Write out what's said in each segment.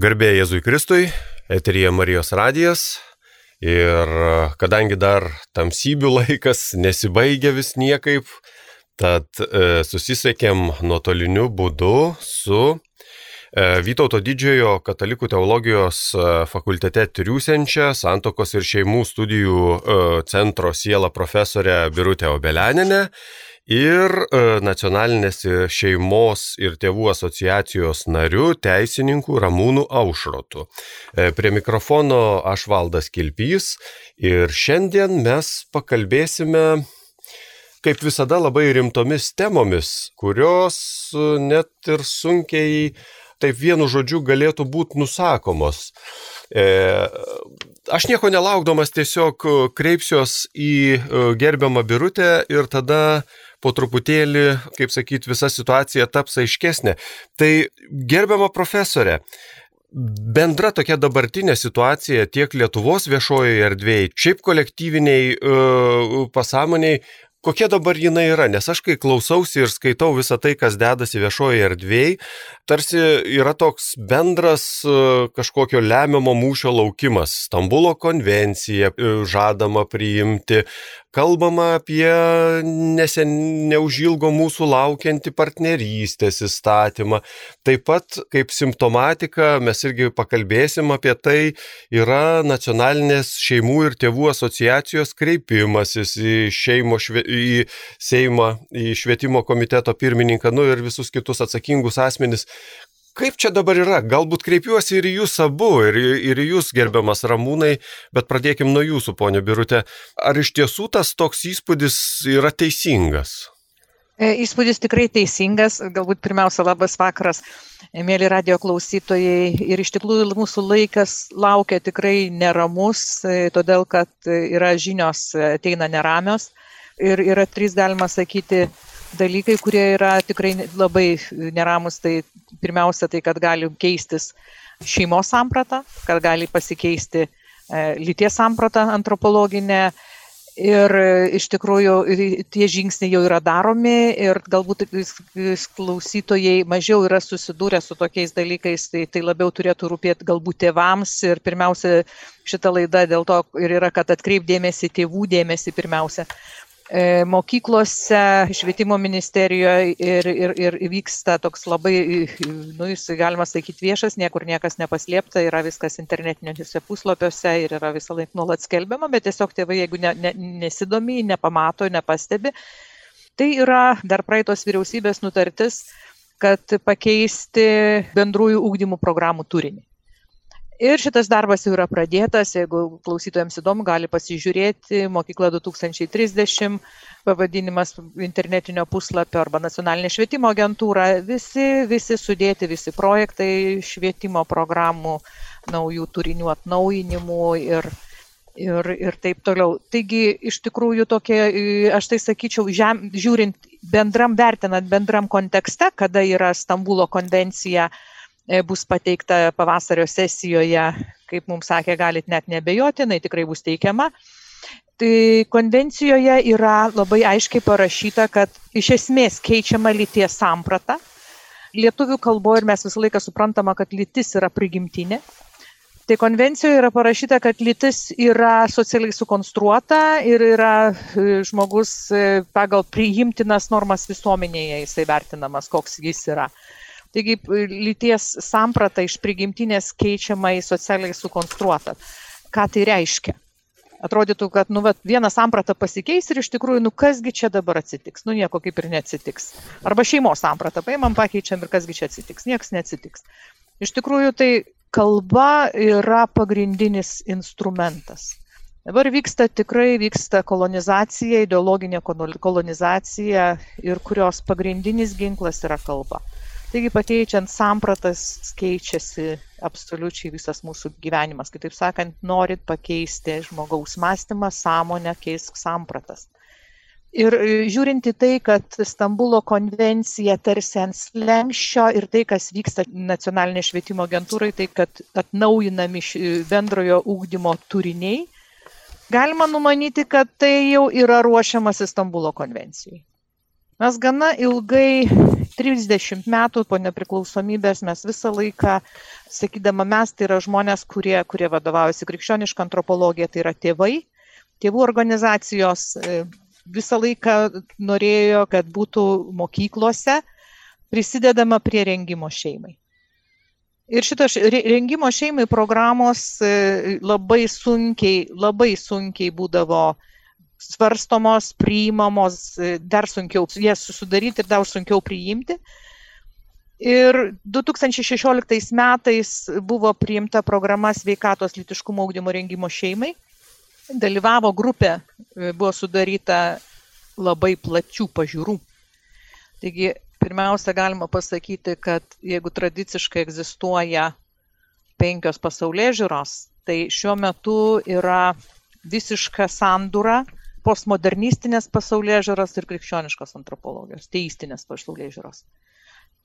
Garbė Jėzui Kristui, eterija Marijos radijas. Ir kadangi dar tamsybių laikas nesibaigia vis niekaip, tad e, susisiekėm nuotoliniu būdu su e, Vytauto didžiojo katalikų teologijos e, fakultete triūsiančia Santokos ir šeimų studijų e, centro siela profesorė Birutė Obelianinė ir e, nacionalinės šeimos ir tėvų asociacijos nariu teisininku Ramūnu Aušrotu. E, prie mikrofono aš valdas Kilpys ir šiandien mes pakalbėsime kaip visada labai rimtomis temomis, kurios e, net ir sunkiai taip vienu žodžiu galėtų būti nusakomos. E, aš nieko nelaukdamas tiesiog kreipsiuos į gerbiamą birutę ir tada po truputėlį, kaip sakyt, visa situacija taps aiškesnė. Tai gerbiama profesorė, bendra tokia dabartinė situacija tiek Lietuvos viešojoje erdvėje, šiaip kolektyviniai uh, pasąmoniai, kokia dabar jinai yra, nes aš kai klausausi ir skaitau visą tai, kas dedasi viešoje erdvėje, tarsi yra toks bendras kažkokio lemiamo mūšio laukimas. Stambulo konvencija žadama priimti, Kalbama apie nesen neužilgo mūsų laukiantį partnerystės įstatymą. Taip pat kaip simptomatika, mes irgi pakalbėsim apie tai, yra nacionalinės šeimų ir tėvų asociacijos kreipimasis į, šeimo, šve, į Seimą, į švietimo komiteto pirmininką, nu ir visus kitus atsakingus asmenis, Kaip čia dabar yra? Galbūt kreipiuosi ir jūs abu, ir, ir jūs gerbiamas Ramūnai, bet pradėkim nuo jūsų, ponė Birutė. Ar iš tiesų tas toks įspūdis yra teisingas? E, įspūdis tikrai teisingas, galbūt pirmiausia labas vakaras, mėly radio klausytojai. Ir iš tikrųjų mūsų laikas laukia tikrai neramus, e, todėl kad yra žinios ateina neramios. Ir yra trys, galima sakyti, dalykai, kurie yra tikrai labai neramus, tai pirmiausia tai, kad gali keistis šeimos samprata, kad gali pasikeisti e, lyties samprata antropologinė. Ir e, iš tikrųjų tie žingsniai jau yra daromi ir galbūt klausytojai mažiau yra susidūrę su tokiais dalykais, tai, tai labiau turėtų rūpėti galbūt tėvams ir pirmiausia šita laida dėl to ir yra, kad atkreipdėmėsi tėvų dėmesį pirmiausia. E, mokyklose, švietimo ministerijoje ir, ir, ir vyksta toks labai, nu, jis galima sakyti viešas, niekur niekas nepaslėpta, yra viskas internetiniuose puslapiuose ir yra visą laiką nuolat skelbiama, bet tiesiog tėvai, jeigu ne, ne, nesidomi, nepamato, nepastebi, tai yra dar praeitos vyriausybės nutartis, kad pakeisti bendrųjų ūkdymų programų turinį. Ir šitas darbas jau yra pradėtas, jeigu klausytojams įdomu, gali pasižiūrėti. Mokykla 2030, pavadinimas internetinio puslapio arba nacionalinė švietimo agentūra, visi, visi sudėti, visi projektai švietimo programų, naujų turinių atnaujinimų ir, ir, ir taip toliau. Taigi, iš tikrųjų, tokie, aš tai sakyčiau, žem, žiūrint bendram, vertinant bendram kontekste, kada yra Stambulo konvencija, bus pateikta pavasario sesijoje, kaip mums sakė, galit net nebejotinai, tikrai bus teikiama. Tai konvencijoje yra labai aiškiai parašyta, kad iš esmės keičiama lyties samprata. Lietuvių kalboje ir mes visą laiką suprantama, kad lytis yra prigimtinė. Tai konvencijoje yra parašyta, kad lytis yra socialiai sukonstruota ir yra e, žmogus e, pagal priimtinas normas visuomenėje jisai vertinamas, koks jis yra. Taigi lyties samprata iš prigimtinės keičiama į socialiai sukonstruotą. Ką tai reiškia? Atrodytų, kad nu, vat, viena samprata pasikeis ir iš tikrųjų, nu kasgi čia dabar atsitiks, nu nieko kaip ir neatsitiks. Arba šeimos samprata paimam, pakeičiam ir kasgi čia atsitiks, niekas neatsitiks. Iš tikrųjų, tai kalba yra pagrindinis instrumentas. Dabar vyksta tikrai vyksta kolonizacija, ideologinė kolonizacija ir kurios pagrindinis ginklas yra kalba. Taigi pakeičiant sampratas keičiasi absoliučiai visas mūsų gyvenimas. Kitaip sakant, norit pakeisti žmogaus mąstymą, sąmonę, keisk sampratas. Ir e, žiūrint į tai, kad Stambulo konvencija tarsi ant slengščio ir tai, kas vyksta nacionalinė švietimo agentūrai, tai kad atnaujinami bendrojo ūkdymo turiniai, galima numanyti, kad tai jau yra ruošiamas Stambulo konvencijai. Mes gana ilgai 30 metų po nepriklausomybės mes visą laiką, sakydama mes, tai yra žmonės, kurie, kurie vadovaujasi krikščionišką antropologiją, tai yra tėvai, tėvų organizacijos e, visą laiką norėjo, kad būtų mokyklose prisidedama prie rengimo šeimai. Ir šitos rengimo šeimai programos e, labai sunkiai, labai sunkiai būdavo svarstomos, priimamos, e, dar sunkiau jas susidaryti ir dar sunkiau priimti. Ir 2016 metais buvo priimta programa sveikatos litiškumo augdymo rengimo šeimai dalyvavo grupė, e, buvo sudaryta labai plačių pažiūrų. Taigi, pirmiausia, galima pasakyti, kad jeigu tradiciškai egzistuoja penkios pasaulyje žiūros, tai šiuo metu yra visiška sandūra postmodernistinės pasaulyje žiūros ir krikščioniškos antropologijos, teistinės pasaulyje žiūros.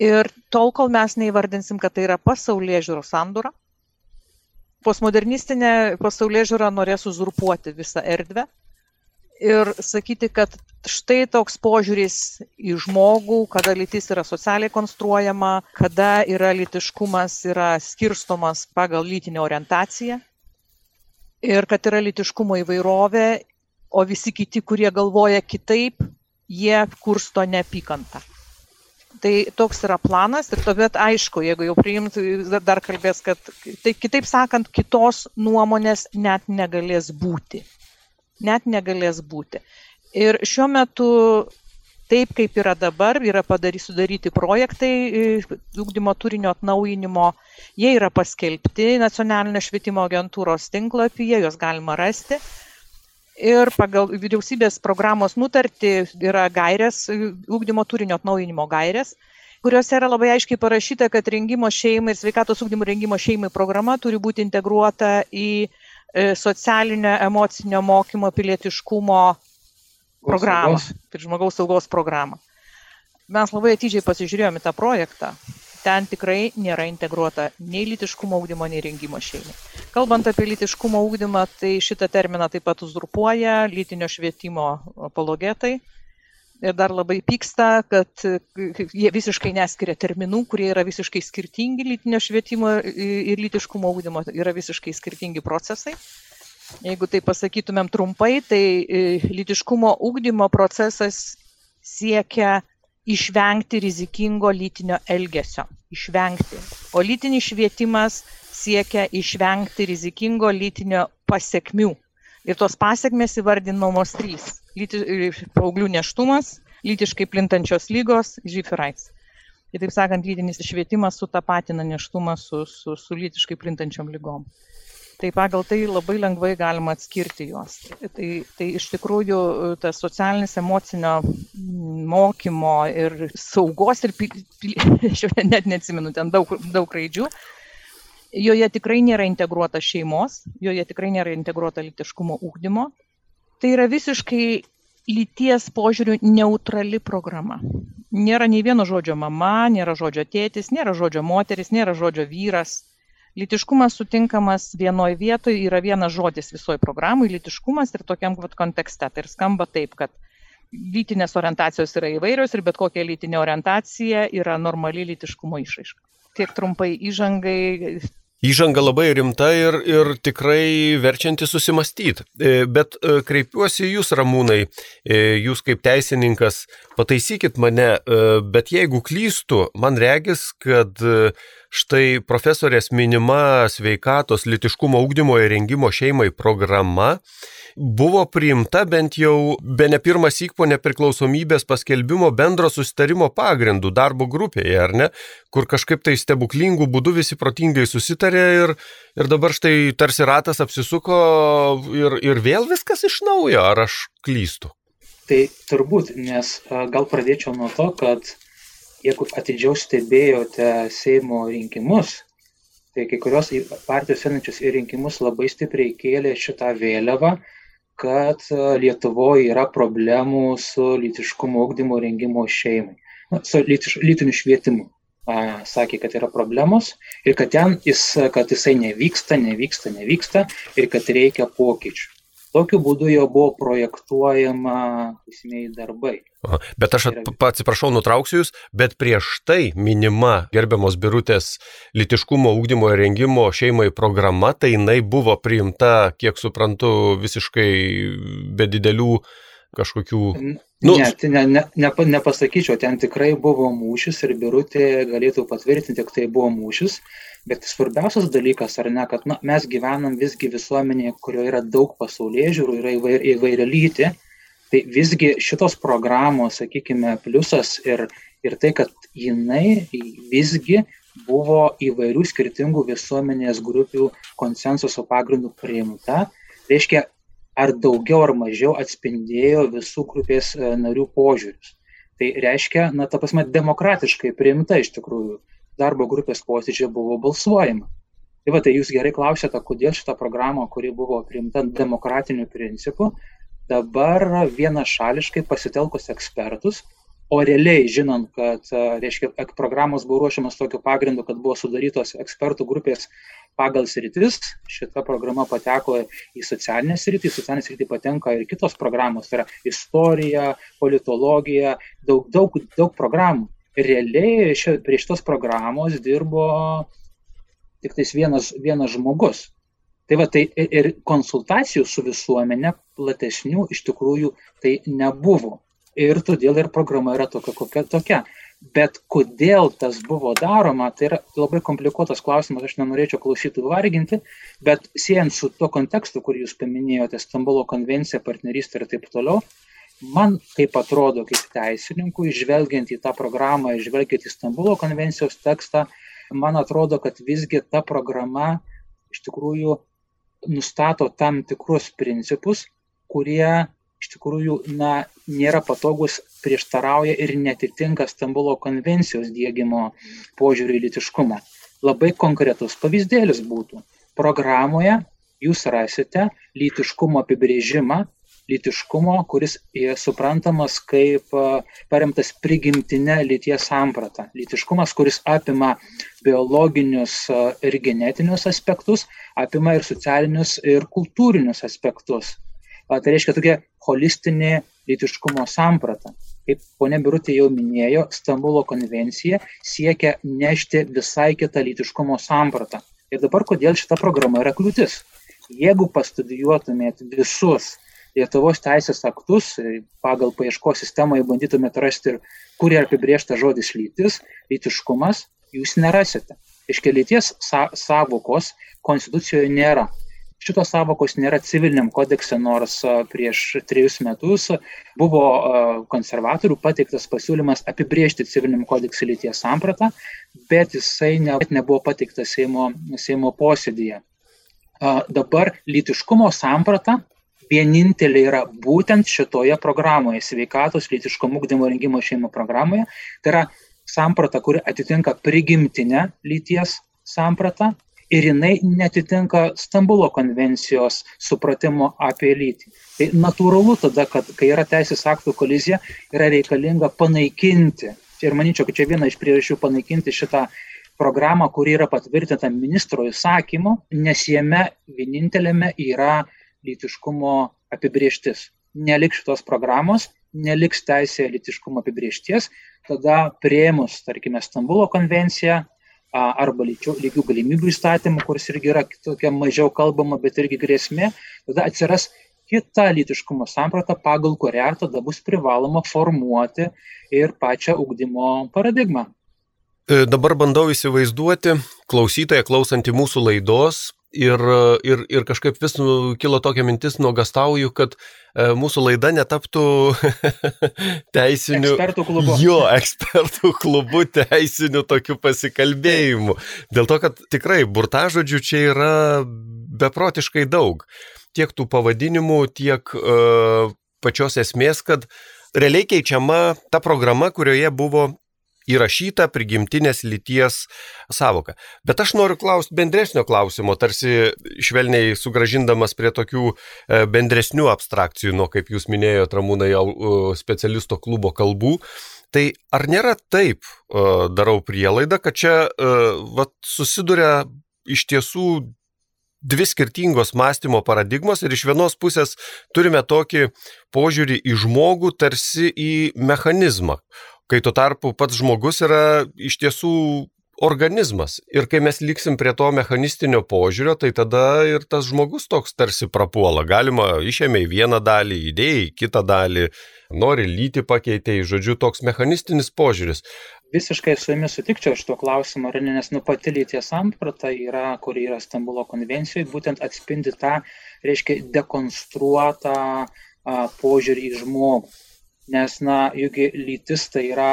Ir tol, kol mes neįvardinsim, kad tai yra pasaulyje žiūros sandūra, postmodernistinė pasaulyje žiūra norės uzurpuoti visą erdvę ir sakyti, kad štai toks požiūris į žmogų, kada lytis yra socialiai konstruojama, kada yra lytiškumas yra skirstomas pagal lytinę orientaciją ir kad yra lytiškumo įvairovė, o visi kiti, kurie galvoja kitaip, jie kursto neapykantą. Tai toks yra planas ir tuomet aišku, jeigu jau priimt, dar kalbės, kad tai kitaip sakant, kitos nuomonės net negalės būti. Net negalės būti. Ir šiuo metu taip, kaip yra dabar, yra padaryti, sudaryti projektai ūkdymo turinio atnaujinimo, jie yra paskelbti nacionalinio švietimo agentūros tinklapyje, juos galima rasti ir pagal vyriausybės programos nutartį yra gairės, ūkdymo turinio atnaujinimo gairės, kuriuose yra labai aiškiai parašyta, kad rengimo šeimai ir sveikatos ūkdymo rengimo šeimai programa turi būti integruota į e, socialinio, emocinio mokymo, pilietiškumo programą, žmogaus saugos programą. Mes labai atidžiai pasižiūrėjome tą projektą ten tikrai nėra integruota nei lytiškumo ūkdymo, nei rengimo šeimai. Kalbant apie lytiškumo ūkdymą, tai šitą terminą taip pat uzurpuoja lytinio švietimo apologetai. Ir dar labai pyksta, kad jie visiškai neskiria terminų, kurie yra visiškai skirtingi lytinio švietimo ir lytiškumo ūkdymo, yra visiškai skirtingi procesai. Jeigu tai pasakytumėm trumpai, tai e, lytiškumo ūkdymo procesas siekia išvengti rizikingo lytinio elgesio. Išvengti. O lytinis švietimas siekia išvengti rizikingo lytinio pasiekmių. Ir tos pasiekmes įvardinamos trys. Lyti, paauglių neštumas, lytiškai plintančios lygos, žyfirais. Kitaip sakant, lytinis švietimas sutapatina neštumą su, su, su lytiškai plintančiom lygom tai pagal tai labai lengvai galima atskirti juos. Tai, tai iš tikrųjų tas socialinis emocinio mokymo ir saugos ir, aš jau net neatsimenu, ten daug, daug raidžių, joje tikrai nėra integruota šeimos, joje tikrai nėra integruota litiškumo ūkdymo. Tai yra visiškai lyties požiūrių neutrali programa. Nėra nei vieno žodžio mama, nėra žodžio tėtis, nėra žodžio moteris, nėra žodžio vyras lytiškumas sutinkamas vienoj vietoj yra vienas žodis visoj programoj lytiškumas ir tokiam vat kontekste. Tai ir skamba taip kad lytinės orientacijos yra įvairios ir bet kokia lytinė orientacija yra normali lytiškumo išraiška. Tiek trumpai įžangai. Įžanga labai rimta ir, ir tikrai verčianti susimastyti. E, bet e, kreipiuosi jūs, Ramūnai, e, jūs kaip teisininkas, pataisykit mane, bet jeigu klystu, man regis, kad štai profesorės minima sveikatos litiškumo ūkdymo ir rengimo šeimai programa buvo priimta bent jau be ne pirmas įk po nepriklausomybės paskelbimo bendro susitarimo pagrindų darbo grupėje, ar ne, kur kažkaip tai stebuklingų būdų visi protingai susitarė ir, ir dabar štai tarsi ratas apsisuko ir, ir vėl viskas iš naujo, ar aš klystu? Tai turbūt, nes gal pradėčiau nuo to, kad jeigu atidžiau stebėjote Seimo rinkimus, tai kai kurios partijos einančios į rinkimus labai stipriai kėlė šitą vėliavą kad e, Lietuvoje yra problemų su lytiškumo ugdymo rengimo šeimai, na, su lytiš, lytiniu švietimu. A, sakė, kad yra problemos ir kad ten jis, kad jisai nevyksta, nevyksta, nevyksta ir kad reikia pokyčių. Tokiu būdu jau buvo projektuojama esmėjai darbai. Aha. Bet aš atsiprašau, nutrauksiu Jūs, bet prieš tai minima gerbiamos birutės litiškumo ūkdymo ir rengimo šeimai programa, tai jinai buvo priimta, kiek suprantu, visiškai be didelių kažkokių Nu, ne, tai ne, ne, ne, nepasakyčiau, ten tikrai buvo mūšis ir birutė galėtų patvirtinti, kad tai buvo mūšis, bet svarbiausias dalykas, ar ne, kad na, mes gyvenam visgi visuomenėje, kurioje yra daug pasaulyje žiūrų, yra įvair, įvairialytė, tai visgi šitos programos, sakykime, pliusas ir, ir tai, kad jinai visgi buvo įvairių skirtingų visuomenės grupių konsensuso pagrindų priimta, reiškia, ar daugiau ar mažiau atspindėjo visų grupės e, narių požiūrius. Tai reiškia, na, ta prasme, demokratiškai priimta iš tikrųjų. Darbo grupės posėdžiai buvo balsuojama. Tai va, tai jūs gerai klausėte, kodėl šitą programą, kuri buvo priimta demokratiniu principu, dabar vienašališkai pasitelkus ekspertus, o realiai žinant, kad, e, reiškia, programos buvo ruošiamas tokiu pagrindu, kad buvo sudarytos ekspertų grupės pagal sritis šita programa pateko į socialinę sritį, į socialinę sritį patenka ir kitos programos, tai yra istorija, politologija, daug, daug, daug programų. Realiai šia, prie šitos programos dirbo tik tais vienas, vienas žmogus. Tai va, tai ir konsultacijų su visuomenė platesnių iš tikrųjų tai nebuvo. Ir todėl ir programa yra tokia, kokia tokia. Bet kodėl tas buvo daroma, tai yra labai komplikuotas klausimas, aš nenorėčiau klausytojų varginti, bet siejant su tuo kontekstu, kurį jūs paminėjote, Stambulo konvencija, partnerystė ir taip toliau, man taip atrodo kaip teisininkui, žvelgiant į tą programą, žvelgiant į Stambulo konvencijos tekstą, man atrodo, kad visgi ta programa iš tikrųjų nustato tam tikrus principus, kurie iš tikrųjų na, nėra patogus, prieštarauja ir netitinka Stambulo konvencijos dėgymo požiūrį į litiškumą. Labai konkretus pavyzdėlis būtų. Programoje jūs rasite lytiškumo apibrėžimą, lytiškumo, kuris suprantamas kaip paremtas prigimtinė lyties samprata. Lytiškumas, kuris apima biologinius ir genetinius aspektus, apima ir socialinius ir kultūrinius aspektus. Tai reiškia tokia holistinė lytiškumo samprata. Kaip ponė Birutė jau minėjo, Stambulo konvencija siekia nešti visai kitą lytiškumo sampratą. Ir dabar kodėl šita programa yra kliūtis? Jeigu pastudijuotumėt visus Lietuvos teisės aktus, pagal paieškos sistemą bandytumėt rasti, kur yra apibriešta žodis lytis, lytiškumas, jūs nerasite. Iškia lyties savokos konstitucijoje nėra. Šitos savokos nėra civiliniam kodekse, nors prieš trejus metus buvo konservatorių pateiktas pasiūlymas apibriežti civiliniam kodekse lyties sampratą, bet jisai ne, nebuvo pateiktas Seimo, Seimo posėdėje. Dabar lytiškumo samprata vienintelė yra būtent šitoje programoje, sveikatos lytiškumo ugdymo rengimo šeimo programoje. Tai yra samprata, kuri atitinka prigimtinę lyties sampratą ir jinai netitinka Stambulo konvencijos supratimo apie lytį. Tai natūralu tada, kad kai yra teisės aktų kolizija, yra reikalinga panaikinti. Ir manyčiau, kad čia viena iš priežasčių panaikinti šitą programą, kuri yra patvirtinta ministro įsakymu, nes jame vienintelėme yra lytiškumo apibrieštis. Neliks šitos programos, neliks teisė lytiškumo apibriešties, tada prieimus, tarkime, Stambulo konvenciją, arba lyčių, lygių galimybių įstatymų, kuris irgi yra tokia mažiau kalbama, bet irgi grėsmė, tada atsiras kita lytiškumo samprata, pagal kurią tada bus privaloma formuoti ir pačią ugdymo paradigmą. E, dabar bandau įsivaizduoti klausytoją klausantį mūsų laidos, Ir, ir, ir kažkaip vis kilo tokia mintis, nuogastauju, kad e, mūsų laida netaptų teisiniu. Ekspertų klubu. Jo, ekspertų klubu teisiniu tokiu pasikalbėjimu. Dėl to, kad tikrai burtažodžių čia yra beprotiškai daug. Tiek tų pavadinimų, tiek e, pačios esmės, kad realiai keičiama ta programa, kurioje buvo įrašyta prigimtinės lyties savoka. Bet aš noriu klausti bendresnio klausimo, tarsi švelniai sugražindamas prie tokių e, bendresnių abstrakcijų, nuo kaip jūs minėjote, Ramūnai, specialisto klubo kalbų. Tai ar nėra taip, e, darau prielaidą, kad čia e, vat, susiduria iš tiesų dvi skirtingos mąstymo paradigmos ir iš vienos pusės turime tokį požiūrį į žmogų tarsi į mechanizmą, kai tuo tarpu pats žmogus yra iš tiesų organizmas. Ir kai mes liksim prie to mechanistinio požiūrio, tai tada ir tas žmogus toks tarsi prapuola. Galima išėmė į vieną dalį, įdėjai į kitą dalį, nori lyti pakeitėjai, žodžiu, toks mechanistinis požiūris. Visiškai su jumis sutikčiau šito klausimo, nes nu pati lyties samprata yra, kuri yra Stambulo konvencijoje, būtent atspindi tą, reiškia, dekonstruotą požiūrį į žmogų. Nes, na, juk lytis tai yra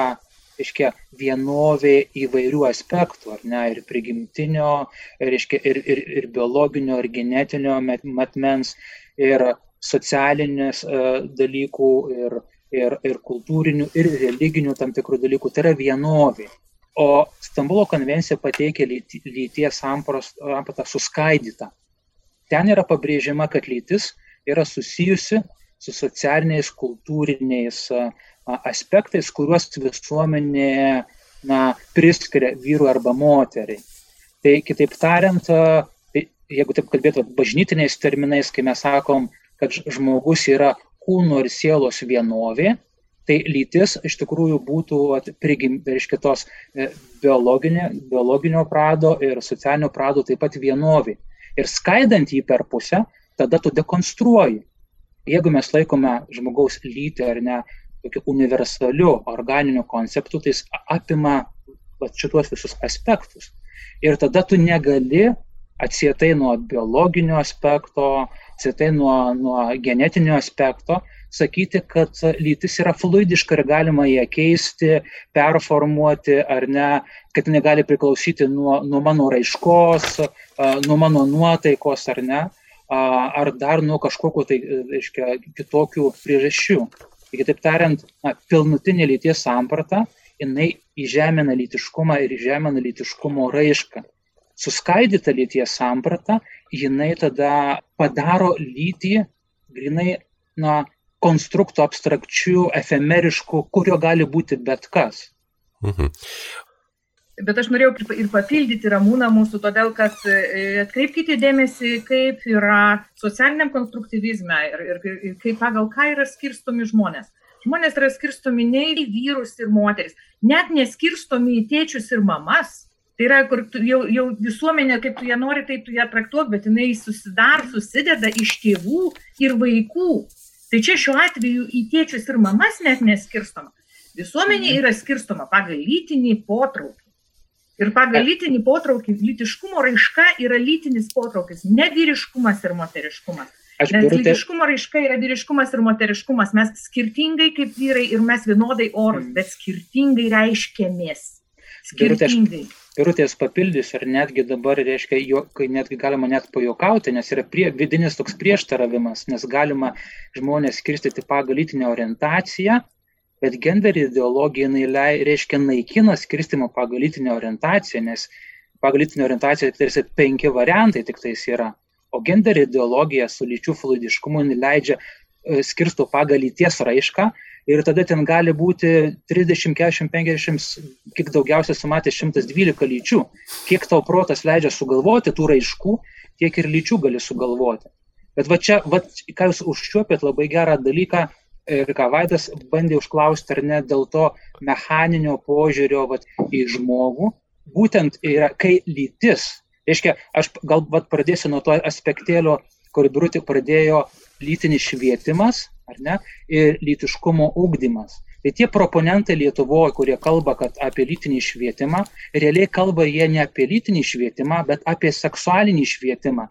reiškia vienovė įvairių aspektų, ar ne, ir prigimtinio, reiškia, ir, ir, ir biologinio, ir genetinio matmens, ir socialinės uh, dalykų, ir, ir, ir kultūrinių, ir religinių tam tikrų dalykų. Tai yra vienovė. O Stambulo konvencija pateikia lyties sampratą suskaidytą. Ten yra pabrėžiama, kad lytis yra susijusi su socialiniais, kultūriniais aspektais, kuriuos visuomenė na, priskiria vyrui arba moteriai. Tai kitaip tariant, tai, jeigu taip kalbėtų bažnytiniais terminais, kai mes sakom, kad žmogus yra kūno ir sielos vienovė, tai lytis iš tikrųjų būtų prigimta iš kitos e, biologinio, biologinio prado ir socialinio prado taip pat vienovė. Ir skaidant jį per pusę, tada tu dekonstruoji. Jeigu mes laikome žmogaus lytį ar ne tokiu universaliu organiniu konceptu, tai jis apima va, šituos visus aspektus. Ir tada tu negali atsietai nuo biologinio aspekto, atsietai nuo, nuo genetinio aspekto, sakyti, kad lytis yra fluidiška ir galima ją keisti, performuoti ar ne, kad jinai gali priklausyti nuo, nuo mano raiškos, nuo mano nuotaikos ar ne, ar dar nuo kažkokiu tai, reiškia, kitokių priežasčių. Tai kitaip tariant, na, pilnutinė lyties samprata, jinai įžemina lytiškumą ir įžemina lytiškumo raišką. Suskaidyta lyties samprata, jinai tada padaro lytį grinai, na, konstruktų abstrakčių, efemeriškų, kurio gali būti bet kas. Mhm. Bet aš norėjau ir papildyti ramūną mūsų, todėl kad e, atkreipkite dėmesį, kaip yra socialiniam konstruktyvizme ir, ir, ir kaip pagal ką yra skirstomi žmonės. Žmonės yra skirstomi ne į vyrus ir moteris, net neskirstomi į tėčius ir mamas. Tai yra, kur tu, jau, jau visuomenė, kaip tu ją nori, taip tu ją traktuok, bet jinai susidar, susideda iš tėvų ir vaikų. Tai čia šiuo atveju į tėčius ir mamas net neskirstoma. Visuomenė mhm. yra skirstoma pagal lytinį potraukį. Ir pagal lytinį potraukį, lytiškumo raiška yra lytinis potraukis, ne vyriškumas ir moteriškumas. Aš Nes birutė... lytiškumo raiška yra vyriškumas ir moteriškumas. Mes skirtingai kaip vyrai ir mes vienodai orus, bet skirtingai reiškėmės. Skirtingai. Birutės papildys ir netgi dabar reiškia, jo, kai netgi galima net pajokauti, nes yra prie, vidinis toks prieštaravimas, nes galima žmonės skirstyti pagal lytinę orientaciją, bet gender ideologija jinai reiškia naikina skirstimą pagal lytinę orientaciją, nes pagal lytinę orientaciją tai tarsi penki variantai tik tais yra, o gender ideologija su lyčių fluidiškumu leidžia e, skirsto pagal lyties raišką ir tada ten gali būti 30, 40, 50, kiek daugiausiai sumatė 112 lyčių. Kiek tau protas leidžia sugalvoti tų raiškų, tiek ir lyčių gali sugalvoti. Bet va čia, va, ką jūs užčiuopėt labai gerą dalyką, Vaidas bandė užklausti, ar ne dėl to mechaninio požiūrio vat, į žmogų, būtent yra, kai lytis, reiškia, aš gal vat, pradėsiu nuo to aspektėlio, kur Birutė pradėjo lytinis švietimas, ar ne, ir lytiškumo ūkdymas. Tai tie proponentai Lietuvoje, kurie kalba apie lytinį švietimą, realiai kalba jie ne apie lytinį švietimą, bet apie seksualinį švietimą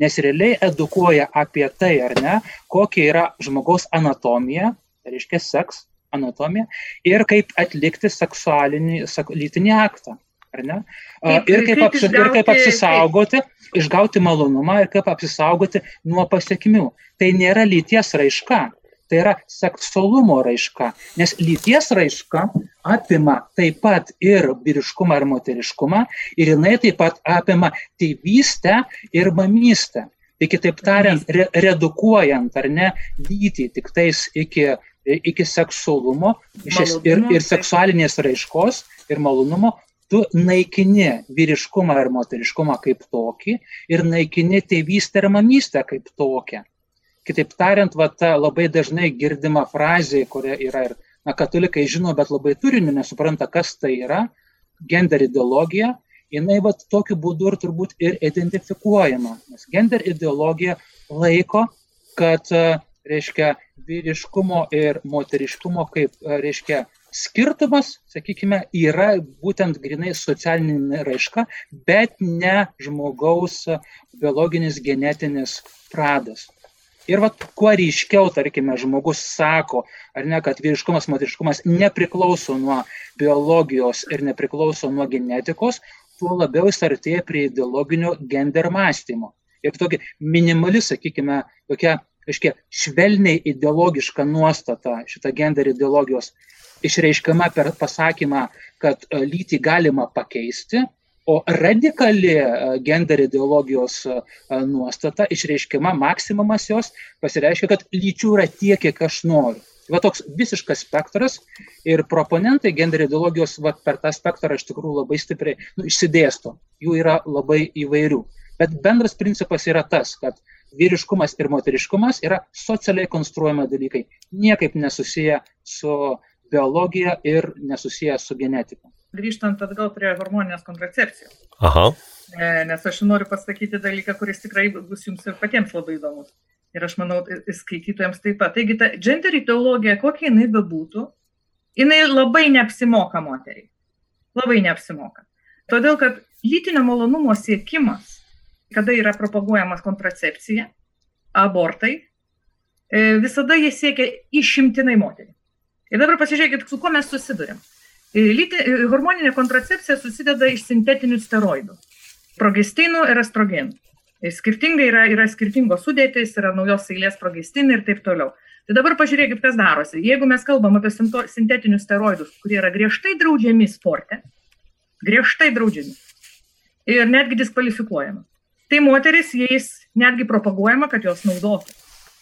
nes realiai edukuoja apie tai, ar ne, kokia yra žmogaus anatomija, tai reiškia seks anatomija, ir kaip atlikti seksualinį, sak, lytinį aktą. Kaip, ir, kaip apsi, išgauti, ir kaip apsisaugoti, kaip... išgauti malonumą ir kaip apsisaugoti nuo pasiekmių. Tai nėra lyties raiška, tai yra seksualumo raiška, nes lyties raiška apima taip pat ir vyriškumą ir moteriškumą ir jinai taip pat apima tėvystę ir mamystę. Tai kitaip tariant, re, redukuojant ar ne lytį tik tais iki, iki seksualumo malonumų, ir, ir seksualinės raiškos ir malonumo, tu naikini vyriškumą ir moteriškumą kaip tokį ir naikini tėvystę ir mamystę kaip tokią. Kitaip tariant, va, ta labai dažnai girdima frazė, kuria yra ir na, katalikai žino, bet labai turiniu nesupranta, kas tai yra, gender ideologija, jinai va, tokiu būdu ir turbūt ir identifikuojama. Nes gender ideologija laiko, kad, reiškia, vyriškumo ir moteriškumo kaip, reiškia, skirtumas, sakykime, yra būtent grinai socialinė raiška, bet ne žmogaus biologinis genetinis pradas. Ir vat, kuo ryškiau, tarkime, žmogus sako, ar ne, kad vyriškumas, moteriškumas nepriklauso nuo biologijos ir nepriklauso nuo genetikos, tuo labiau jis artėja prie ideologinio gender mąstymo. Ir tokia minimali, sakykime, tokia, aiškiai, švelniai ideologiška nuostata šitą gender ideologijos išreiškiama per pasakymą, kad lytį galima pakeisti, o radikali e, gender ideologijos e, nuostata išreiškiama, maksimumas jos pasireiškia, kad lyčių yra tiek, kiek aš noriu. Va toks visiškas spektras ir proponentai gender ideologijos va, per tą spektrą iš tikrųjų labai stipriai nu, išsidėsto. Jų yra labai įvairių. Bet bendras principas yra tas, kad vyriškumas ir moteriškumas yra socialiai konstruojama dalykai, niekaip nesusiję su biologija ir nesusiję su genetika. Grįžtant atgal prie hormoninės kontracepcijos. Aha. E, nes aš noriu pasakyti dalyką, kuris tikrai bus jums ir patiems labai įdomus. Ir aš manau, skaitytojams taip pat. Taigi ta gender ideologija, kokia jinai bebūtų, jinai labai neapsimoka moteriai. Labai neapsimoka. Todėl, kad lytinio malonumo siekimas, kada yra propaguojamas kontracepcija, abortai, e, visada jie siekia išimtinai moteriai. Ir dabar pasižiūrėkit, su kuo mes susidurėm. Lyti, e, hormoninė kontracepcija susideda iš sintetinių steroidų - progestinų ir estrogenų. E, skirtingai yra, yra skirtingos sudėtys, yra naujos eilės progestinai ir taip toliau. Tai dabar pažiūrėkit, kas darosi. Jeigu mes kalbam apie sintetinius steroidus, kurie yra griežtai draudžiami sporte, griežtai draudžiami ir netgi diskvalifikuojama, tai moteris jais netgi propaguojama, kad jos naudotų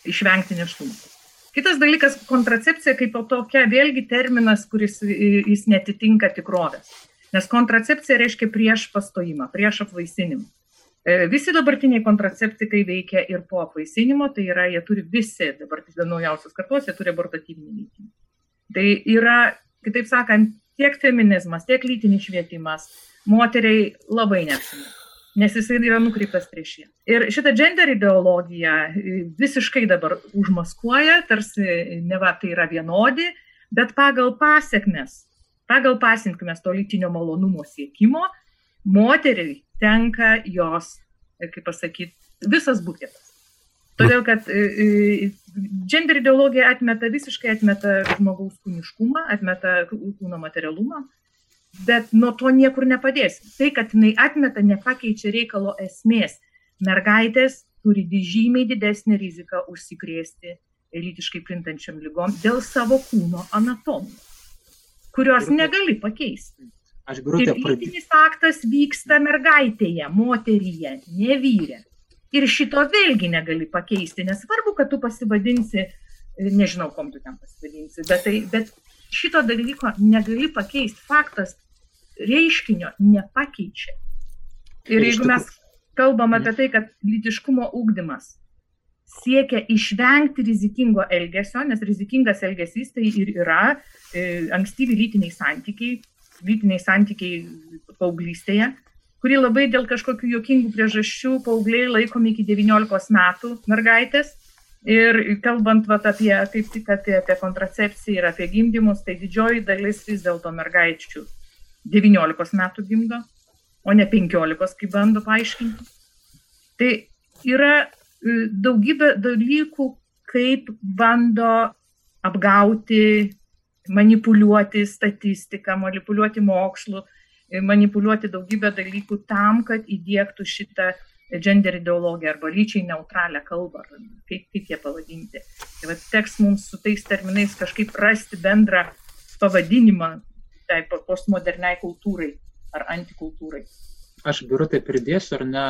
išvengti neštumo. Kitas dalykas - kontracepcija kaip tokia, vėlgi terminas, kuris jis netitinka tikrovės. Nes kontracepcija reiškia prieš pastojimą, prieš apvaisinimą. E, visi dabartiniai kontraceptikai veikia ir po apvaisinimo, tai yra, jie turi visi, dabar naujausios kartos, jie turi abortatyvinį veikimą. Tai yra, kitaip sakant, tiek feminizmas, tiek lytinis švietimas moteriai labai neapsimoka nes jisai yra nukreiptas prieš ją. Ir šitą gender ideologiją visiškai dabar užmaskuoja, tarsi ne va tai yra vienodi, bet pagal pasiekmes, pagal pasiekmes to lytinio malonumo siekimo, moteriai tenka jos, kaip pasakyti, visas buketas. Todėl, kad gender ideologija atmeta visiškai atmeta žmogaus kūniškumą, atmeta kūno materialumą, bet nuo to niekur nepadėsim. Tai, kad jinai atmeta, nepakeičia reikalo esmės. Mergaitės turi žymiai didesnį riziką užsikrėsti lytiškai plintančiam lygom dėl savo kūno anatomijos, kurios negali pakeisti. Aš birutė pradėjau. Lytinis aktas vyksta mergaitėje, moteryje, ne vyrė. Ir šito vėlgi negali pakeisti, nesvarbu, kad tu pasivadinsi, nežinau, kom tu ten pasivadinsi, bet, tai, bet šito dalyko negali pakeisti. Faktas reiškinio nepakeičia. Ir jeigu mes kalbam apie tai, kad lytiškumo ūkdymas siekia išvengti rizikingo elgesio, nes rizikingas elgesys tai ir yra e, ankstyvi lytiniai santykiai, lytiniai santykiai paauglystėje, kurį labai dėl kažkokių jokingų priežasčių paaugliai laikomi iki 19 metų mergaitės Ir kalbant vat, apie, kaip tik apie, apie kontracepciją ir apie gimdymus, tai didžioji dalis vis dėlto mergaičių 19 metų gimdo, o ne 15, kaip bando paaiškinti. Tai yra e, daugybė dalykų, kaip bando apgauti, manipuliuoti statistiką, manipuliuoti mokslu, e, manipuliuoti daugybę dalykų tam, kad įdėktų šitą gender ideologiją arba lyčiai neutralią kalbą, kaip, kaip jie pavadinti. Tai va, teks mums su tais terminais kažkaip rasti bendrą pavadinimą tai postmoderniai kultūrai ar antikultūrai. Aš biuru tai pridėsiu, ar ne,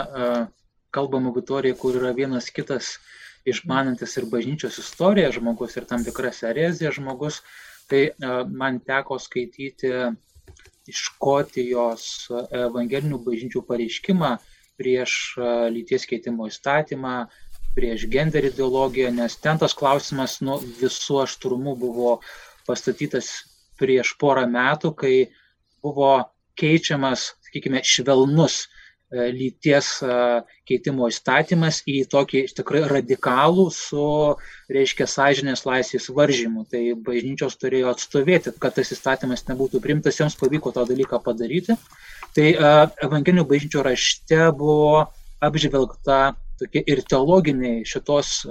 kalbam auditorija, kur yra vienas kitas išmanantis ir bažnyčios istoriją žmogus ir tam tikras erezija žmogus, tai man teko skaityti Škotijos evangelinių bažnyčių pareiškimą prieš lyties keitimo įstatymą, prieš gender ideologiją, nes ten tas klausimas nu, visų aštrumu buvo pastatytas prieš porą metų, kai buvo keičiamas, sakykime, švelnus E, lyties e, keitimo įstatymas į tokį tikrai radikalų su, reiškia, sąžinės laisvės varžymu. Tai bažnyčios turėjo atstovėti, kad tas įstatymas nebūtų primtas, joms pavyko tą dalyką padaryti. Tai e, evangelinių bažnyčių rašte buvo apžvelgta tokie ir teologiniai šitos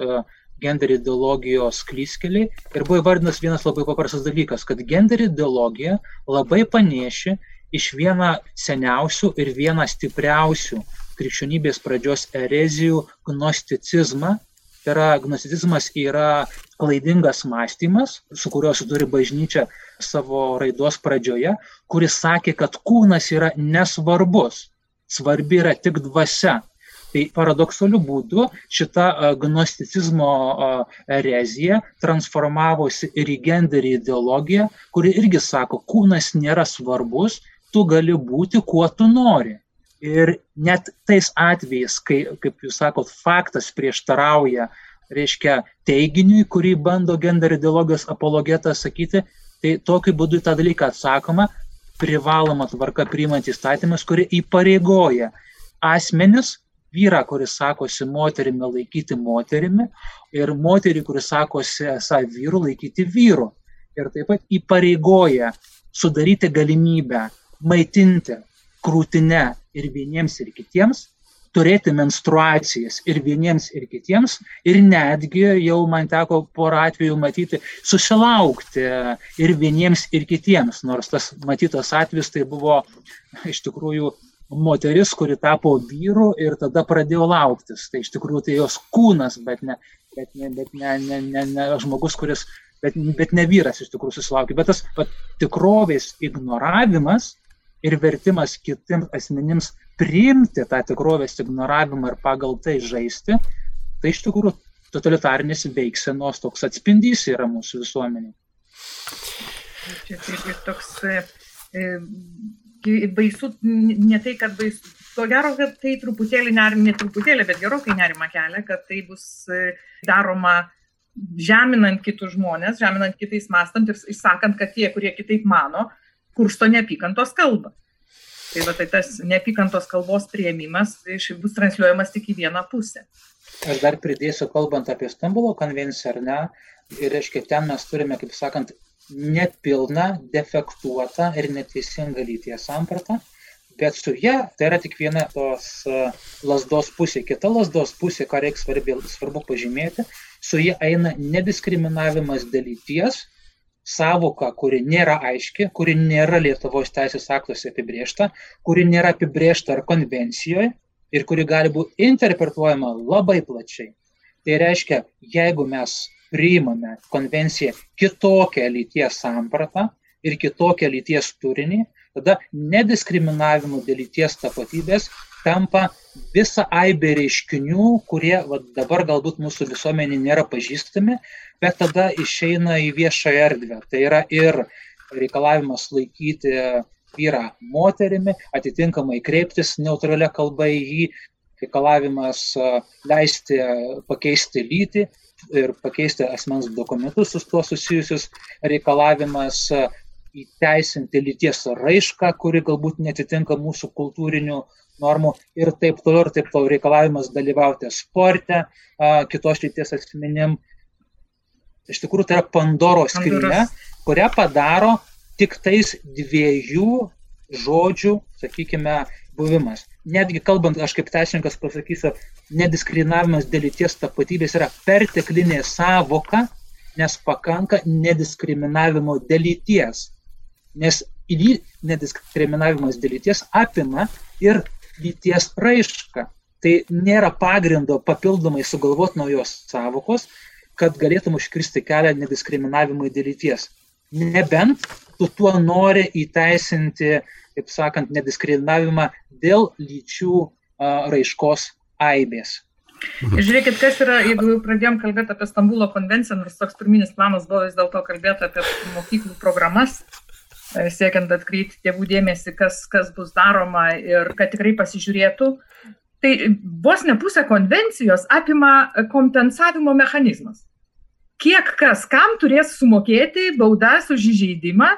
gender ideologijos klyskeliai ir buvo įvardinas vienas labai paprastas dalykas, kad gender ideologija labai panieši iš vieną seniausių ir vieną stipriausių krikščionybės pradžios erezijų gnosticizmą. Tai yra, gnosticizmas yra klaidingas mąstymas, su kuriuo suduri bažnyčia savo raidos pradžioje, kuris sakė, kad kūnas yra nesvarbus, svarbi yra tik dvasia. Tai paradoksaliu būdu šita gnosticizmo erezija transformavosi ir į genderį ideologiją, kuri irgi sako, kūnas nėra svarbus, tu gali būti, kuo tu nori. Ir net tais atvejais, kai, kaip jūs sakot, faktas prieštarauja, reiškia, teiginiui, kurį bando gender ideologijos apologetas sakyti, tai tokiu būdu tą dalyką atsakoma, privaloma tvarka priimant įstatymus, kurie įpareigoja asmenis, vyrą, kuris sakosi moterimi, laikyti moterimi ir moterį, kuris sakosi esą vyru, laikyti vyru. Ir taip pat įpareigoja sudaryti galimybę maitinti krūtinę ir vieniems ir kitiems, turėti menstruacijas ir vieniems ir kitiems ir netgi jau man teko porą atvejų matyti susilaukti ir vieniems ir kitiems, nors tas matytas atvejis tai buvo iš tikrųjų moteris, kuri tapo vyru ir tada pradėjo lauktis. Tai iš tikrųjų tai jos kūnas, bet ne, bet ne, bet ne, ne, ne, ne žmogus, kuris, bet, bet ne vyras iš tikrųjų susilaukė. Bet tas pat, tikrovės ignoravimas ir vertimas kitiems asmenims priimti tą tikrovės ignoravimą ir pagal tai žaisti, tai iš tikrųjų totalitarnės veiksenos toks atspindys yra mūsų visuomeniai. Čia ir toks e baisu, ne tai, kad baisu, to gero, kad tai truputėlį nerim, ne truputėlį, bet gerokai nerima kelia, kad tai bus e, daroma žeminant kitus žmonės, žeminant kitais mastant ir išsakant, kad tie, kurie kitaip mano, kursto neapykantos kalbą. Tai va tai tas neapykantos kalbos prieimimas bus transliuojamas tik į vieną pusę. Aš dar pridėsiu, kalbant apie Stambulo konvenciją, ar ne, ir reiškia, ten mes turime, kaip sakant, nepilną, defektuotą ir neteisingą lyties sampratą, bet su ją tai yra tik viena tos lasdos pusė. Kita lasdos pusė, ką reikia svarbi, svarbu pažymėti, su ją eina nediskriminavimas dėl lyties, savoka, kuri nėra aiški, kuri nėra Lietuvos teisės aktuose apibriešta, kuri nėra apibriešta ar konvencijoje ir kuri gali būti interpretuojama labai plačiai. Tai reiškia, jeigu mes priimame konvenciją kitokią lyties sampratą ir kitokią lyties turinį, tada nediskriminavimu dėl lyties tapatybės tampa visa aibė reiškinių, kurie va, dabar galbūt mūsų visuomenė nėra pažįstami, bet tada išeina į viešą erdvę. Tai yra ir reikalavimas laikyti vyrą moterimi, atitinkamai kreiptis neutralia kalba į jį, reikalavimas leisti pakeisti lytį ir pakeisti asmens dokumentus su tuo susijusius, reikalavimas įteisinti lyties raišką, kuri galbūt netitinka mūsų kultūrinių normų ir taip toliau, ir taip toliau. Reikalavimas dalyvauti sporte, kitos lyties asmenim, Iš tikrųjų, tai yra Pandoros. skrynia, kurią padaro tik tais dviejų žodžių, sakykime, buvimas. Netgi kalbant, aš kaip teisininkas pasakysiu, nediskriminavimas dėl lyties tapatybės yra perteklinė savoka, nes pakanka nediskriminavimo dėl lyties. Nes nediskriminavimas dėl lyties apima ir lyties raišką. Tai nėra pagrindo papildomai sugalvoti naujos savokos, kad galėtum užkirsti kelią nediskriminavimui dėl lyties. Nebent tu tuo nori įteisinti, kaip sakant, nediskriminavimą dėl lyčių raiškos aibės. Mhm. Žiūrėkit, kas yra, jeigu pradėjom kalbėti apie Stambulo konvenciją, nors toks pirminis planas buvo vis dėlto kalbėti apie mokyklų programas, siekiant atkreipti tėvų dėmesį, kas, kas bus daroma ir kad tikrai pasižiūrėtų. Tai vos ne pusę konvencijos apima kompensavimo mechanizmas. Kiek kas kam turės sumokėti baudas už įžeidimą,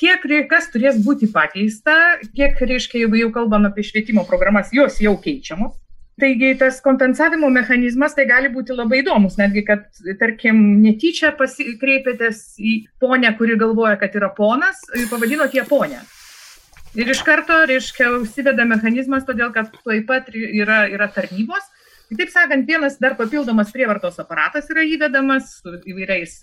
kiek kas turės būti pakeista, kiek, reiškia, jeigu jau kalbam apie švietimo programas, jos jau keičiamos. Taigi tas kompensavimo mechanizmas tai gali būti labai įdomus, netgi kad, tarkim, netyčia pasikreipėtės į ponę, kuri galvoja, kad yra ponas, pavadinot ją ponę. Ir iš karto, reiškia, užsiveda mechanizmas, todėl kad taip pat yra, yra tarnybos. Kitaip sakant, vienas dar papildomas prievartos aparatas yra įvedamas įvairiais,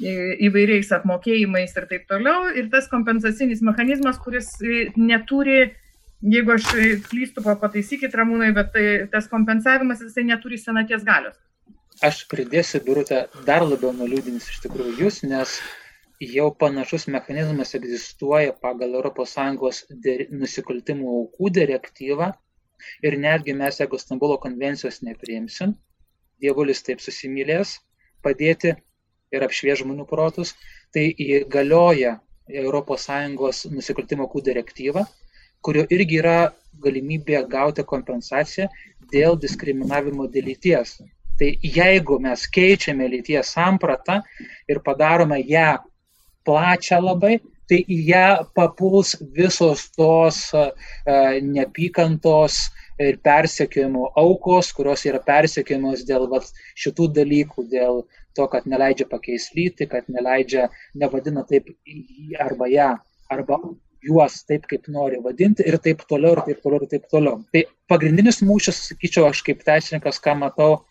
įvairiais apmokėjimais ir taip toliau. Ir tas kompensacinis mechanizmas, kuris neturi jeigu aš klystu, pataisykit ramūnai, bet tai, tas kompensavimas jisai neturi senaties galios. Aš pridėsiu, Birutė, dar labiau nuliūdins iš tikrųjų jūs, nes jau panašus mechanizmas egzistuoja pagal ES nusikaltimų aukų direktyvą ir netgi mes, jeigu Stambulo konvencijos nepriimsim, dievulis taip susimylės padėti ir apšvie žmonių protus, tai įgalioja ES nusikaltimo aukų direktyvą kurio irgi yra galimybė gauti kompensaciją dėl diskriminavimo dėl lyties. Tai jeigu mes keičiame lyties sampratą ir padarome ją plačią labai, tai į ją papuls visos tos uh, neapykantos ir persekiojimo aukos, kurios yra persekiojamos dėl vat, šitų dalykų, dėl to, kad neleidžia pakeisti lytį, kad neleidžia, nevadina taip arba ją, arba juos taip, kaip nori vadinti ir taip toliau, ir taip toliau, ir taip toliau. Tai pagrindinis mūšis, sakyčiau, aš kaip teisininkas, ką matau,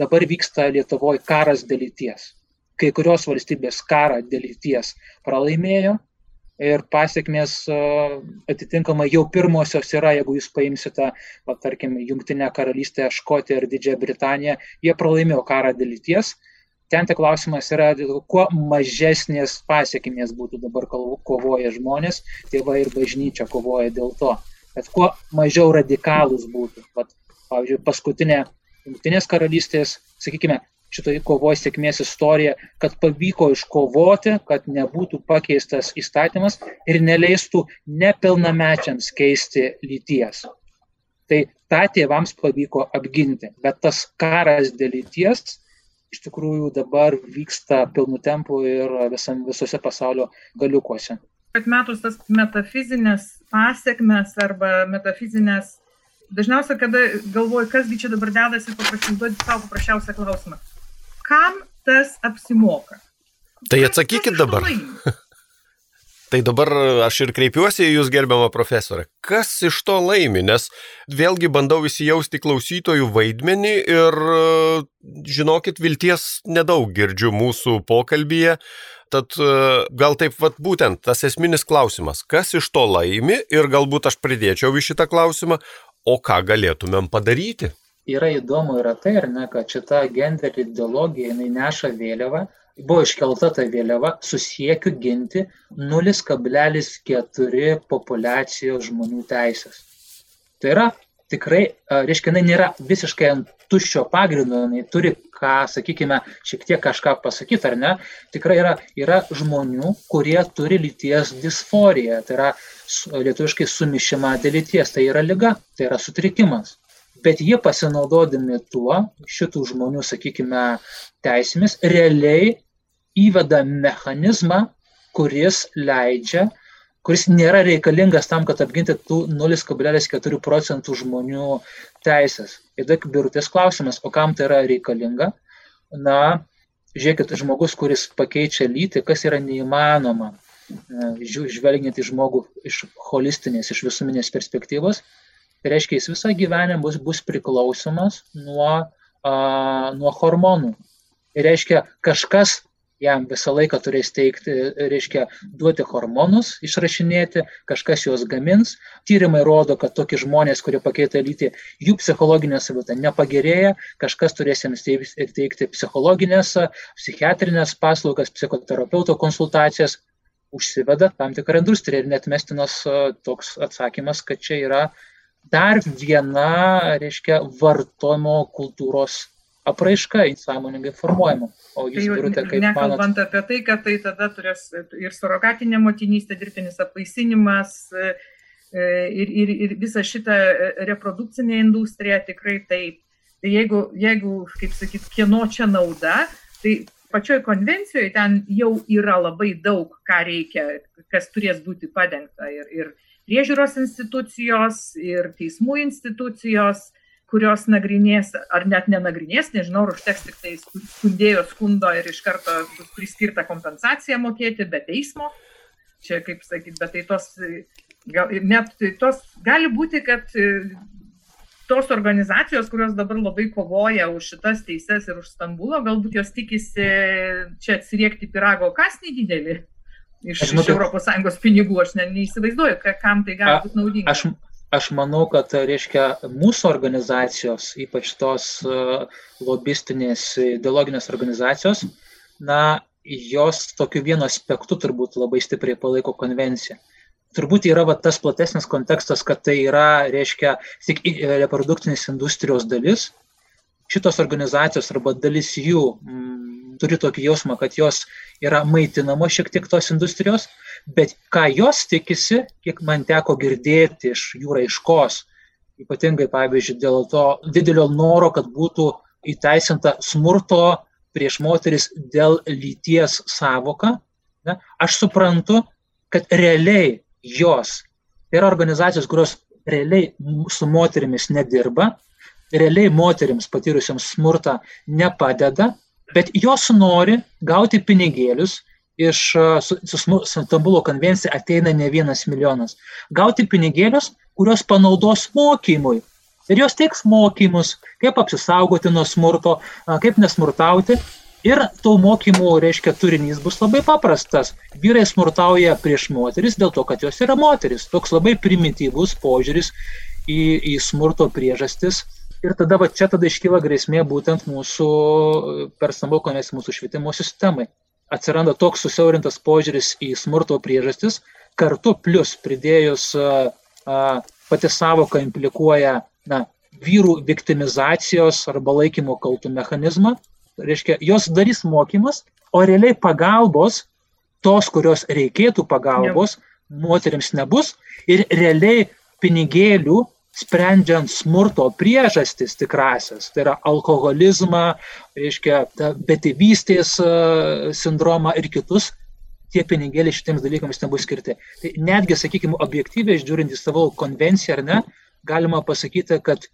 dabar vyksta Lietuvoje karas dėl lyties. Kai kurios valstybės karą dėl lyties pralaimėjo ir pasiekmės atitinkamai jau pirmosios yra, jeigu jūs paimsite, va, tarkim, Junktinę karalystę, Škotiją ir Didžiąją Britaniją, jie pralaimėjo karą dėl lyties ten tik klausimas yra, kuo mažesnės pasiekimės būtų dabar kovoja žmonės, tėvai ir bažnyčia kovoja dėl to, kad kuo mažiau radikalus būtų. Vat, pavyzdžiui, paskutinė Junktinės karalystės, sakykime, šitoje kovoje sėkmės istorija, kad pavyko iškovoti, kad nebūtų pakeistas įstatymas ir neleistų nepilnamečiams keisti lyties. Tai tą tėvams pavyko apginti, bet tas karas dėl lyties iš tikrųjų dabar vyksta pilnu tempu ir visam, visose pasaulio galiukuose. Atmetus tas metafizinės pasiekmes arba metafizinės, dažniausiai, kada galvoju, kasgi čia dabar dedasi, paprašau duoti savo paprasčiausią klausimą. Kam tas apsimoka? Tai atsakykit dabar. Tai dabar aš ir kreipiuosi į Jūs gerbiamą profesorą. Kas iš to laimi? Nes vėlgi bandau įsijausti klausytojų vaidmenį ir žinokit, vilties nedaug girdžiu mūsų pokalbėje. Tad gal taip vat būtent tas esminis klausimas, kas iš to laimi ir galbūt aš pridėčiau į šitą klausimą, o ką galėtumėm padaryti? Yra įdomu yra tai, ar ne, kad šita gender ideologija, jinai neša vėliavą buvo iškelta ta vėliava su siekiu ginti 0,4 populiacijos žmonių teisės. Tai yra tikrai, reiškia, jinai nėra visiškai ant tuščio pagrindo, jinai turi ką, sakykime, šiek tiek kažką pasakyti, ar ne. Tikrai yra, yra žmonių, kurie turi lyties disforiją, tai yra lietuviškai sumišimą dėl lyties, tai yra lyga, tai yra sutrikimas. Bet jie pasinaudodami tuo, šitų žmonių, sakykime, teisėmis, realiai įveda mechanizmą, kuris leidžia, kuris nėra reikalingas tam, kad apginti tų 0,4 procentų žmonių teisės. Ir tik birutės klausimas, o kam tai yra reikalinga? Na, žiūrėkit, žmogus, kuris pakeičia lytį, kas yra neįmanoma, žvelgiant į žmogų iš holistinės, iš visuminės perspektyvos, tai reiškia, jis visą gyvenimą bus, bus priklausomas nuo, a, nuo hormonų. Ir reiškia, kažkas jam visą laiką turės teikti, reiškia, duoti hormonus, išrašinėti, kažkas juos gamins. Tyrimai rodo, kad tokie žmonės, kurie pakeitė lytį, jų psichologinė savita nepagerėja, kažkas turės jiems teikti psichologinės, psichiatrinės paslaugas, psichoterapeuto konsultacijas. Užsiveda tam tikrą industriją ir net mestinas toks atsakymas, kad čia yra dar viena, reiškia, vartojimo kultūros apraiška sąmoningai formuojama. O jūs, tai Birutė, kaip nekalbant manot? apie tai, kad tai tada turės ir surogatinė motinystė, dirbtinis apaisinimas e, ir, ir, ir visa šita reprodukcinė industrija tikrai taip. Tai jeigu, jeigu kaip sakyt, kieno čia nauda, tai pačioj konvencijoje ten jau yra labai daug, ką reikia, kas turės būti padengta. Ir, ir priežiūros institucijos, ir teismų institucijos, kurios nagrinės, ar net nenagrinės, nežinau, ar užteks tik tai skundėjo skundo ir iš karto bus priskirta kompensacija mokėti be teismo. Čia, kaip sakyti, bet tai tos, gal, net tos, gali būti, kad tos organizacijos, kurios dabar labai kovoja už šitas teises ir už Stambulo, galbūt jos tikisi čia atsiriekti pirago kasnį didelį iš, aš iš ES pinigų, aš ne, neįsivaizduoju, kam tai gali būti naudinga. Aš, aš manau, kad, reiškia, mūsų organizacijos, ypač tos uh, lobistinės, ideologinės organizacijos, na, jos tokiu vienu aspektu turbūt labai stipriai palaiko konvenciją. Turbūt yra va, tas platesnis kontekstas, kad tai yra, reiškia, tik reprodukcinės industrijos dalis. Šitos organizacijos arba dalis jų m, turi tokį jausmą, kad jos yra maitinamos šiek tiek tos industrijos, bet ką jos tikisi, kiek man teko girdėti iš jų raiškos, ypatingai, pavyzdžiui, dėl to didelio noro, kad būtų įteisinta smurto prieš moteris dėl lyties savoka, ne, aš suprantu, kad realiai jos tai yra organizacijos, kurios realiai su moterimis nedirba, realiai moteriams patyrusiams smurtą nepadeda, bet jos nori gauti pinigėlius, iš su, su Stambulo konvencija ateina ne vienas milijonas. Gauti pinigėlius, kurios panaudos mokymui. Ir jos teiks mokymus, kaip apsisaugoti nuo smurto, kaip nesmurtauti. Ir tų mokymų, reiškia, turinys bus labai paprastas. Vyrai smurtauja prieš moteris dėl to, kad jos yra moteris. Toks labai primityvus požiūris į, į smurto priežastis Ir tada va, čia tada iškyla grėsmė būtent mūsų per Stambulo konvenciją, mūsų švietimo sistemai. Atsiranda toks susiaurintas požiūris į smurto priežastis, kartu plus pridėjus a, a, pati savoka implikuoja na, vyrų viktimizacijos arba laikymo kaltų mechanizmą. Reiškia, jos darys mokymas, o realiai pagalbos, tos, kurios reikėtų pagalbos, ne. moteriams nebus ir realiai pinigėlių sprendžiant smurto priežastis tikrasias, tai yra alkoholizmą, reiškia, betėvystės e, sindromą ir kitus, tie pinigėliai šitiems dalykams nebus skirti. Tai netgi, sakykime, objektyviai žiūrint į savo konvenciją ar ne, galima pasakyti, kad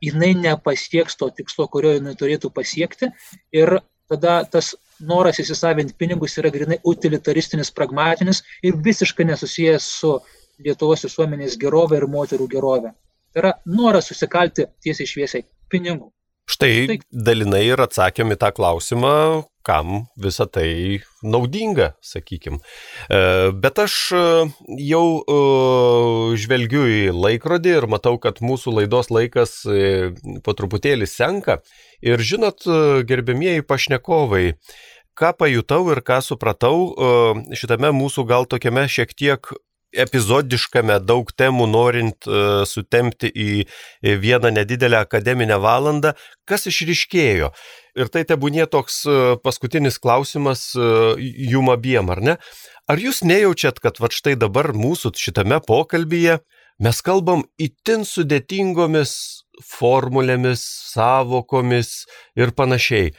jinai nepasieks to tikslo, kurio jinai turėtų pasiekti ir tada tas noras įsisavinti pinigus yra grinai utilitaristinis, pragmatinis ir visiškai nesusijęs su Lietuvos visuomenės gerovė ir moterų gerovė. Tai yra noras susikalti tiesiai šviesiai pinigų. Štai tai. dalinai ir atsakėm į tą klausimą, kam visa tai naudinga, sakykim. E, bet aš e, jau e, žvelgiu į laikrodį ir matau, kad mūsų laidos laikas po truputėlį senka. Ir žinot, gerbėmieji pašnekovai, ką pajutau ir ką supratau šitame mūsų gal tokiame šiek tiek epizodiškame daug temų norint uh, sutemti į vieną nedidelę akademinę valandą, kas išriškėjo. Ir tai tebūnė toks uh, paskutinis klausimas uh, jum abiem, ar ne? Ar jūs nejaučiat, kad va štai dabar mūsų šitame pokalbyje mes kalbam itin sudėtingomis formulėmis, savokomis ir panašiai.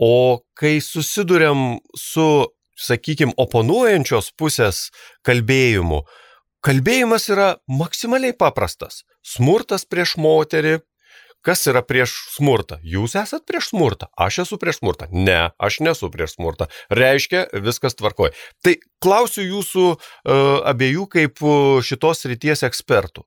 O kai susidurėm su sakykime, oponuojančios pusės kalbėjimu, kalbėjimas yra maksimaliai paprastas. Smurtas prieš moterį. Kas yra prieš smurtą? Jūs esat prieš smurtą. Aš esu prieš smurtą. Ne, aš nesu prieš smurtą. Reiškia, viskas tvarkoja. Tai klausiu jūsų uh, abiejų kaip šitos ryties ekspertų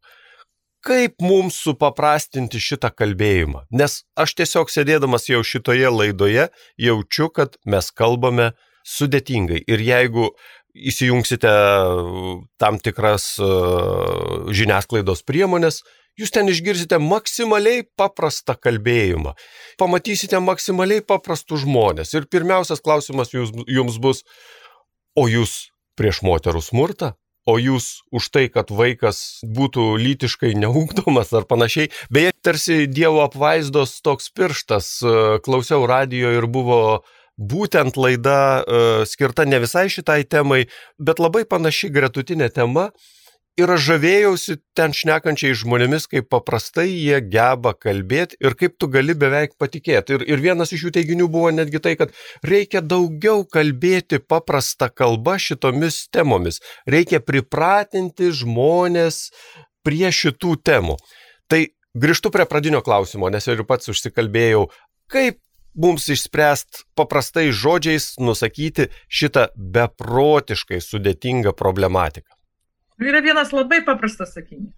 kaip mums supaprastinti šitą kalbėjimą. Nes aš tiesiog sėdėdamas jau šitoje laidoje jaučiu, kad mes kalbame sudėtingai. Ir jeigu įsijungsite tam tikras žiniasklaidos priemonės, jūs ten išgirsite maksimaliai paprastą kalbėjimą, pamatysite maksimaliai paprastus žmonės. Ir pirmiausias klausimas jums, jums bus, o jūs prieš moterų smurtą? o jūs už tai, kad vaikas būtų lytiškai neugdomas ar panašiai. Beje, tarsi Dievo apvaizdos toks pirštas, e, klausiau radio ir buvo būtent laida e, skirta ne visai šitai temai, bet labai panaši gretutinė tema ir aš žavėjausi ten šnekančiai žmonėmis, kaip paprastai jie geba kalbėti ir kaip tu gali beveik patikėti. Ir, ir vienas iš jų teiginių buvo netgi tai, kad reikia daugiau kalbėti paprastą kalbą šitomis temomis. Reikia pripratinti žmonės prie šitų temų. Tai grįžtu prie pradinio klausimo, nes ir pats užsikalbėjau, kaip mums išspręst paprastai žodžiais nusakyti šitą beprotiškai sudėtingą problematiką. Yra vienas labai paprastas sakinys.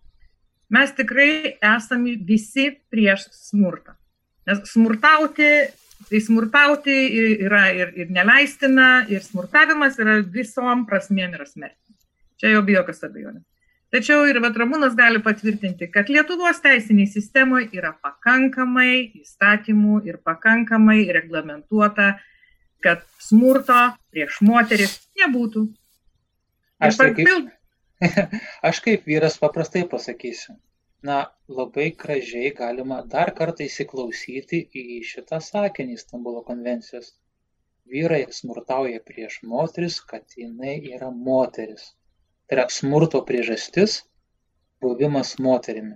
Mes tikrai esame visi prieš smurtą. Nes smurtauti, tai smurtauti yra ir, ir neleistina, ir smurtavimas yra visom prasmėm yra smertina. Čia jau be jokios abejonės. Tačiau ir Vatramūnas gali patvirtinti, kad Lietuvos teisiniai sistemoje yra pakankamai įstatymų ir pakankamai reglamentuota, kad smurto prieš moteris nebūtų. Aš tai kaip, Aš kaip vyras paprastai pasakysiu. Na, labai gražiai galima dar kartą įsiklausyti į šitą sakinį Stambulo konvencijos. Vyrai smurtauja prieš moteris, kad jinai yra moteris. Tai yra smurto priežastis - buvimas moterimi.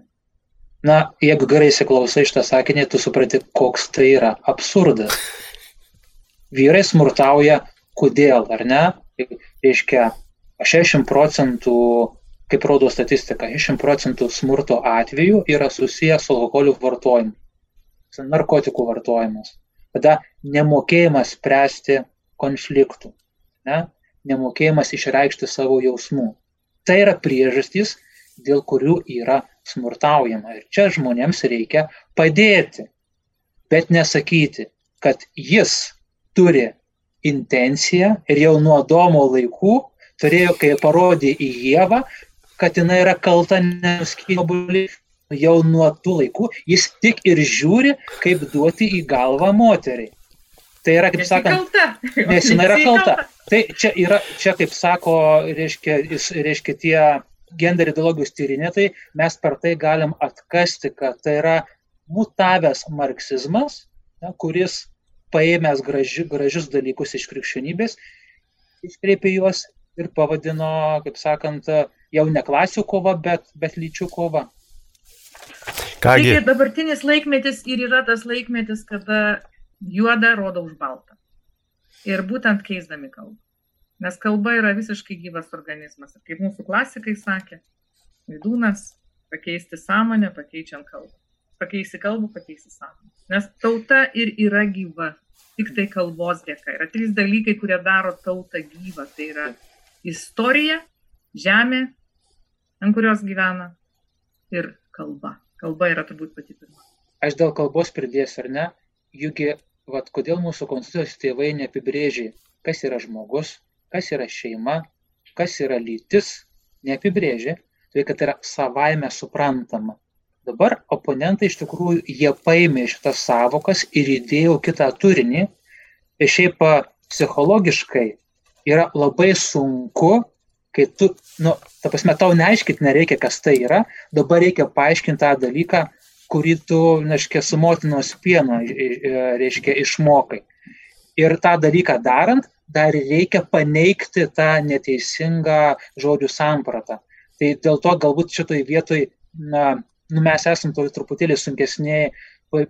Na, jeigu gerai įsiklausai šitą sakinį, tu suprati, koks tai yra absurdas. Vyrai smurtauja, kodėl, ar ne? Reiškia, 60 procentų, kaip rodo statistika, 60 procentų smurto atvejų yra susijęs su alkoholiu vartojimu, narkotikų vartojimas. Tada nemokėjimas spręsti konfliktų, ne? Nemokėjimas išreikšti savo jausmų. Tai yra priežastys, dėl kurių yra smurtaujama. Ir čia žmonėms reikia padėti, bet nesakyti, kad jis turi intenciją ir jau nuo domo laikų turėjo, kai parodė į Jėvą, kad jinai yra kalta neskybulį, jau nuo tų laikų jis tik ir žiūri, kaip duoti į galvą moteriai. Tai yra, kaip sakant, nes jinai yra kalta. Tai čia yra, čia kaip sako, reiškia, reiškia tie gender ideologijos tyrinėtai, mes per tai galim atkasti, kad tai yra mutavęs marksizmas, na, kuris paėmęs graži, gražius dalykus iš krikščionybės, iškreipė juos ir pavadino, kaip sakant, jau ne klasių kova, bet, bet lyčių kova. Kągi. Taigi dabartinis laikmetis ir yra tas laikmetis, kada juoda rodo už baltą. Ir būtent keisdami kalbą. Nes kalba yra visiškai gyvas organizmas. Ir kaip mūsų klasikai sakė, vidūnas pakeisti sąmonę, pakeičiant kalbą. Pakeisti kalbą, pakeisti sąmonę. Nes tauta ir yra gyva. Tik tai kalbos dėka. Yra trys dalykai, kurie daro tautą gyvą. Tai yra istorija, žemė, ant kurios gyvena ir kalba. Kalba yra turbūt pati pirma. Aš dėl kalbos pridėsiu, ar ne? Jugi, vad, kodėl mūsų konstitucijos tėvai neapibrėžė, kas yra žmogus, kas yra šeima, kas yra lytis, neapibrėžė, tai kad yra savaime suprantama. Dabar oponentai iš tikrųjų jie paėmė šitas savokas ir įdėjo kitą turinį. Ir šiaip psichologiškai yra labai sunku, kai tu, nu, ta prasme, tau neaiškit nereikia, kas tai yra, dabar reikia paaiškinti tą dalyką, kurį tu, reiškia, su motinos pieno, reiškia, išmokai. Ir tą dalyką darant, dar reikia paneigti tą neteisingą žodžių sampratą. Tai dėl to galbūt šitoj vietoj, na, nu, mes esam truputėlį sunkesnėje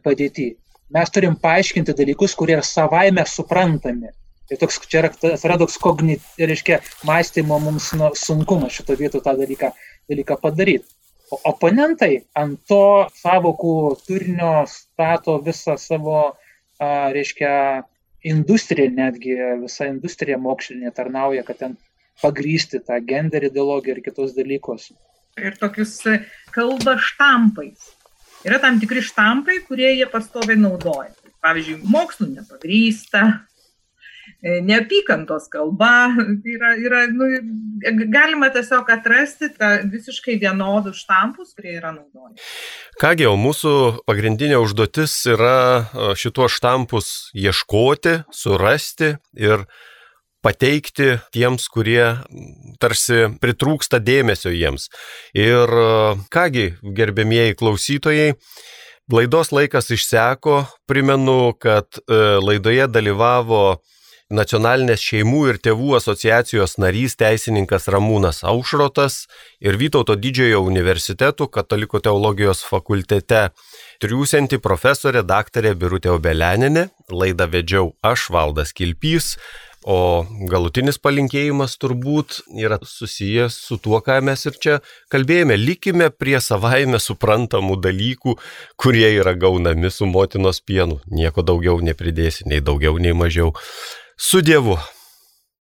padėti. Mes turim paaiškinti dalykus, kurie yra savaime suprantami. Tai toks, čia yra toks kognit, reiškia, mąstymo mums nu, sunkumas šito vietų tą dalyką, dalyką padaryti. Oponentai ant to savokų turinio stato visą savo, reiškia, industriją, netgi visa industrija mokslinė tarnauja, kad ten pagrysti tą gender ideologiją ir kitus dalykus. Ir tokius kalba štampais. Yra tam tikri štampai, kurie jie pastoviai naudoja. Pavyzdžiui, mokslu nepagrysta, E, neapykantos kalba, yra, yra nu, galima tiesiog atrasti tą visiškai vienodus štampus, kurie yra naudojami. Kągi, o mūsų pagrindinė užduotis yra šituos štampus ieškoti, surasti ir pateikti tiems, kurie tarsi pritrūksta dėmesio jiems. Ir kągi, gerbėmieji klausytojai, laidos laikas išseko. Primenu, kad laidoje dalyvavo Nacionalinės šeimų ir tėvų asociacijos narys teisininkas Ramūnas Aušrotas ir Vytauto didžiojo universitetų katalikų teologijos fakultete triūsianti profesorė daktarė Birutė Obeleninė. Laidą vedžiau aš, Valdas Kilpys. O galutinis palinkėjimas turbūt yra susijęs su tuo, ką mes ir čia kalbėjome. Likime prie savaime suprantamų dalykų, kurie yra gaunami su motinos pienu. Nieko daugiau nepridėsi, nei daugiau, nei mažiau. Su Dievu.